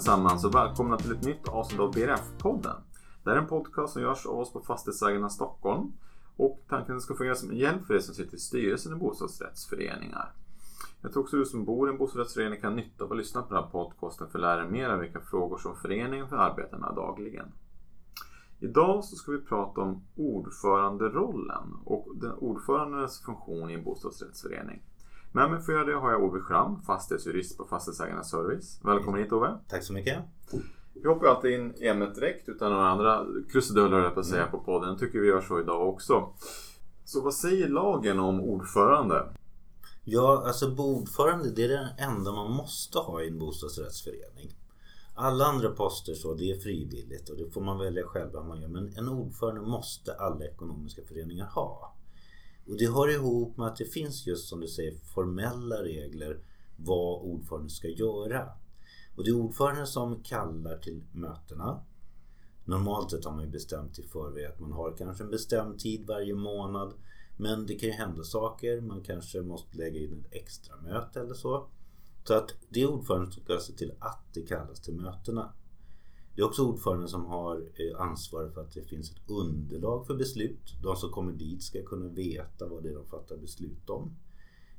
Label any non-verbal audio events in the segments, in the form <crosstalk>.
allesammans och välkomna till ett nytt avsnitt av BRF-podden. Det här är en podcast som görs av oss på Fastighetsägarna Stockholm. Och tanken är att ska fungera som en hjälp för er som sitter i styrelsen i bostadsrättsföreningar. Jag tror också att du som bor i en bostadsrättsförening kan nytta av att lyssna på den här podcasten för att lära dig mer om vilka frågor som föreningen får arbeta med dagligen. Idag så ska vi prata om ordföranderollen och den ordförandens funktion i en bostadsrättsförening. Med mig för att göra det har jag Ove Schramm, fastighetsjurist på Fastighetsägarnas Service. Välkommen hit Ove. Tack så mycket. Vi hoppar alltid in i ämnet direkt utan några andra krusiduller på säga mm. på podden. Jag tycker vi gör så idag också. Så vad säger lagen om ordförande? Ja, alltså ordförande det är det enda man måste ha i en bostadsrättsförening. Alla andra poster så, det är frivilligt och det får man välja själv vad man gör. Men en ordförande måste alla ekonomiska föreningar ha. Och det hör ihop med att det finns just som du säger formella regler vad ordföranden ska göra. Och det är ordföranden som kallar till mötena. Normalt sett har man ju bestämt i förväg att man har kanske en bestämd tid varje månad. Men det kan ju hända saker. Man kanske måste lägga in ett extra möte eller så. Så att det är ordföranden som ska se till att det kallas till mötena. Det är också ordföranden som har eh, ansvar för att det finns ett underlag för beslut. De som kommer dit ska kunna veta vad det är de fattar beslut om.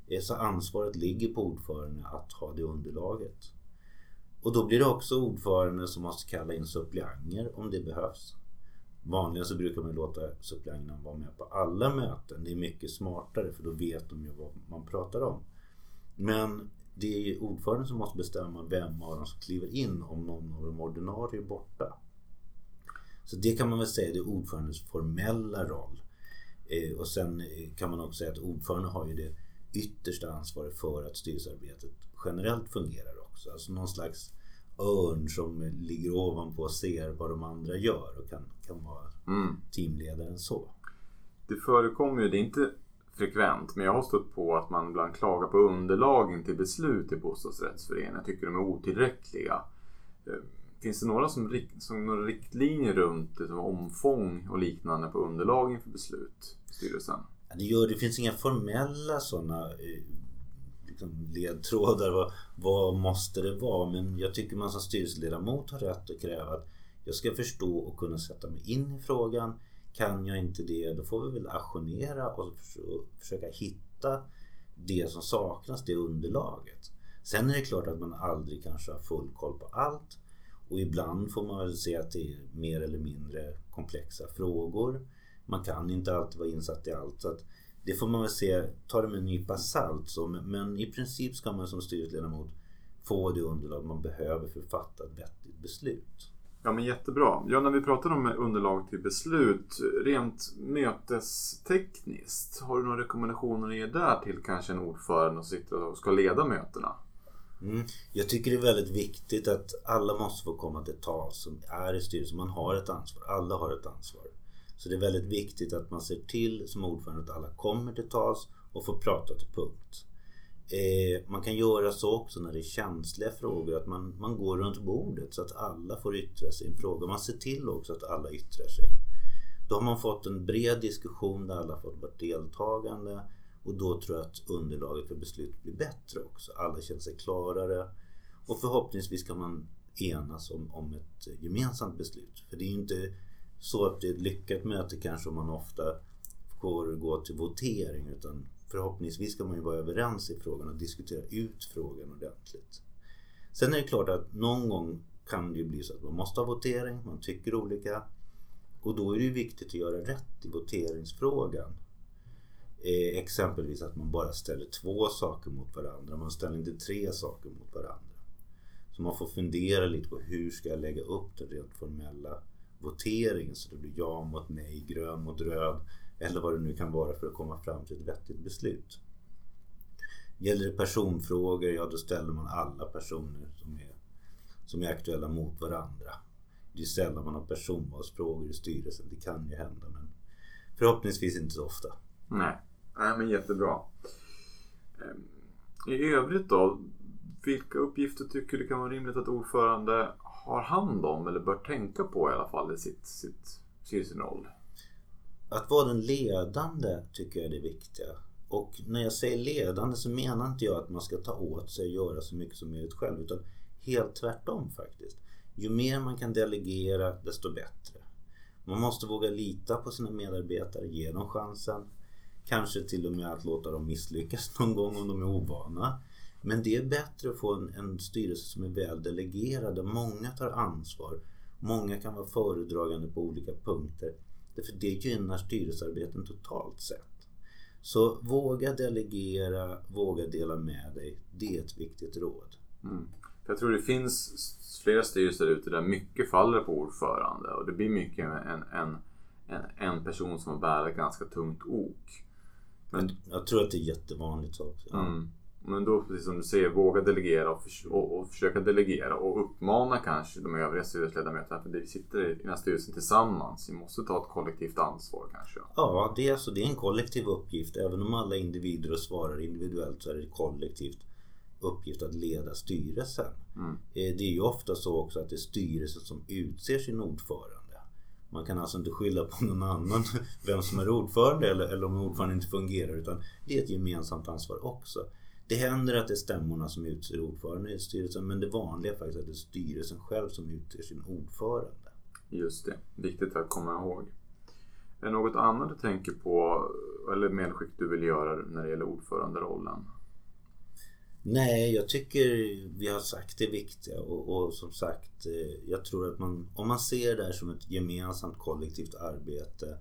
Eh, så ansvaret ligger på ordföranden att ha det underlaget. Och då blir det också ordförande som måste kalla in suppleanter om det behövs. Vanligen så brukar man låta suppleanterna vara med på alla möten. Det är mycket smartare för då vet de ju vad man pratar om. Men det är ordföranden som måste bestämma vem av dem som kliver in om någon av de ordinarie är borta. Så det kan man väl säga det är ordförandens formella roll. Eh, och sen eh, kan man också säga att ordföranden har ju det yttersta ansvaret för att styrelsearbetet generellt fungerar också. Alltså någon slags örn som ligger ovanpå och ser vad de andra gör och kan, kan vara mm. teamledaren så. Det förekommer ju, det är inte frekvent. Men jag har stött på att man ibland klagar på underlagen till beslut i bostadsrättsföreningar. Jag tycker de är otillräckliga. Eh, finns det några, som, som några riktlinjer runt liksom, omfång och liknande på underlagen för beslut i styrelsen? det, gör, det finns inga formella sådana eh, liksom, ledtrådar. Vad, vad måste det vara? Men jag tycker man som styrelseledamot har rätt att kräva att jag ska förstå och kunna sätta mig in i frågan kan jag inte det, då får vi väl aktionera och försöka hitta det som saknas, det underlaget. Sen är det klart att man aldrig kanske har full koll på allt. Och ibland får man väl se att det är mer eller mindre komplexa frågor. Man kan inte alltid vara insatt i allt. Så att det får man väl se, ta det med en nypa salt. Så, men i princip ska man som styrelseledamot få det underlag man behöver för att fatta ett vettigt beslut. Ja men jättebra. Ja när vi pratar om underlag till beslut, rent mötestekniskt, har du några rekommendationer att ge där till kanske en ordförande som sitter och ska leda mötena? Mm. Jag tycker det är väldigt viktigt att alla måste få komma till tal som är i styrelsen. Man har ett ansvar. Alla har ett ansvar. Så det är väldigt viktigt att man ser till som ordförande att alla kommer till tals och får prata till punkt. Eh, man kan göra så också när det är känsliga frågor att man, man går runt bordet så att alla får yttra sig i en fråga. Man ser till också att alla yttrar sig. Då har man fått en bred diskussion där alla fått vara deltagande och då tror jag att underlaget för beslut blir bättre också. Alla känner sig klarare och förhoppningsvis kan man enas om, om ett gemensamt beslut. För det är ju inte så att det är ett lyckat möte kanske om man ofta får gå till votering utan förhoppningsvis ska man ju vara överens i frågan och diskutera ut frågan ordentligt. Sen är det klart att någon gång kan det ju bli så att man måste ha votering, man tycker olika. Och då är det ju viktigt att göra rätt i voteringsfrågan. Eh, exempelvis att man bara ställer två saker mot varandra, man ställer inte tre saker mot varandra. Så man får fundera lite på hur ska jag lägga upp den rent formella voteringen så det blir ja mot nej, grön mot röd eller vad det nu kan vara för att komma fram till ett vettigt beslut. Gäller det personfrågor, ja då ställer man alla personer som är, som är aktuella mot varandra. Det är sällan man har personvalsfrågor i styrelsen. Det kan ju hända men förhoppningsvis inte så ofta. Nej, Nej men jättebra. Ehm, I övrigt då, vilka uppgifter tycker du kan vara rimligt att ordförande har hand om eller bör tänka på i alla fall i sitt, sitt, sin roll? Att vara den ledande tycker jag är det viktiga. Och när jag säger ledande så menar inte jag att man ska ta åt sig och göra så mycket som möjligt själv. Utan Helt tvärtom faktiskt. Ju mer man kan delegera desto bättre. Man måste våga lita på sina medarbetare, ge dem chansen. Kanske till och med att låta dem misslyckas <laughs> någon gång om de är ovana. Men det är bättre att få en, en styrelse som är väl delegerad där många tar ansvar. Många kan vara föredragande på olika punkter. Därför det gynnar styrelsearbeten totalt sett. Så våga delegera, våga dela med dig. Det är ett viktigt råd. Mm. Jag tror det finns flera styrelser ute där mycket faller på ordförande och det blir mycket en, en, en, en person som bär ett ganska tungt ok. Men, jag tror att det är jättevanligt så också. Mm. Men då, precis som du säger, våga delegera och, för, och, och, försöka delegera och uppmana kanske de övriga styrelseledamöterna. För vi sitter i den här styrelsen tillsammans. Vi måste ta ett kollektivt ansvar kanske. Ja, det är, alltså, det är en kollektiv uppgift. Även om alla individer svarar individuellt så är det kollektivt uppgift att leda styrelsen. Mm. Eh, det är ju ofta så också att det är styrelsen som utser sin ordförande. Man kan alltså inte skylla på någon annan <laughs> vem som är ordförande eller, eller om ordföranden inte fungerar utan det är ett gemensamt ansvar också. Det händer att det är stämmorna som utser ordförande i styrelsen men det vanliga är faktiskt att det är styrelsen själv som utser sin ordförande. Just det, viktigt att komma ihåg. Är det något annat du tänker på eller medskick du vill göra när det gäller ordföranderollen? Nej, jag tycker vi har sagt det viktiga och, och, som sagt eh, jag tror att man om man ser det här som ett gemensamt kollektivt arbete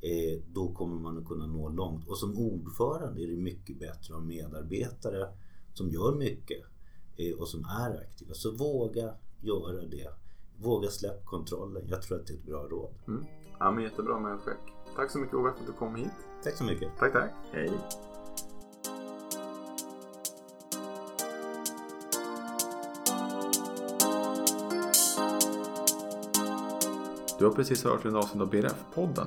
eh, då kommer man att kunna nå långt. Och som ordförande är det mycket bättre att ha medarbetare som gör mycket eh, och som är aktiva. Så våga göra det. Våga släpp kontrollen. Jag tror att det är ett bra råd. Mm. Ja, men jättebra medskick. Tack så mycket Ove för att du kom hit. Tack så mycket. Tack, tack. Hej. Du har precis hört en avsnitt av BRF-podden.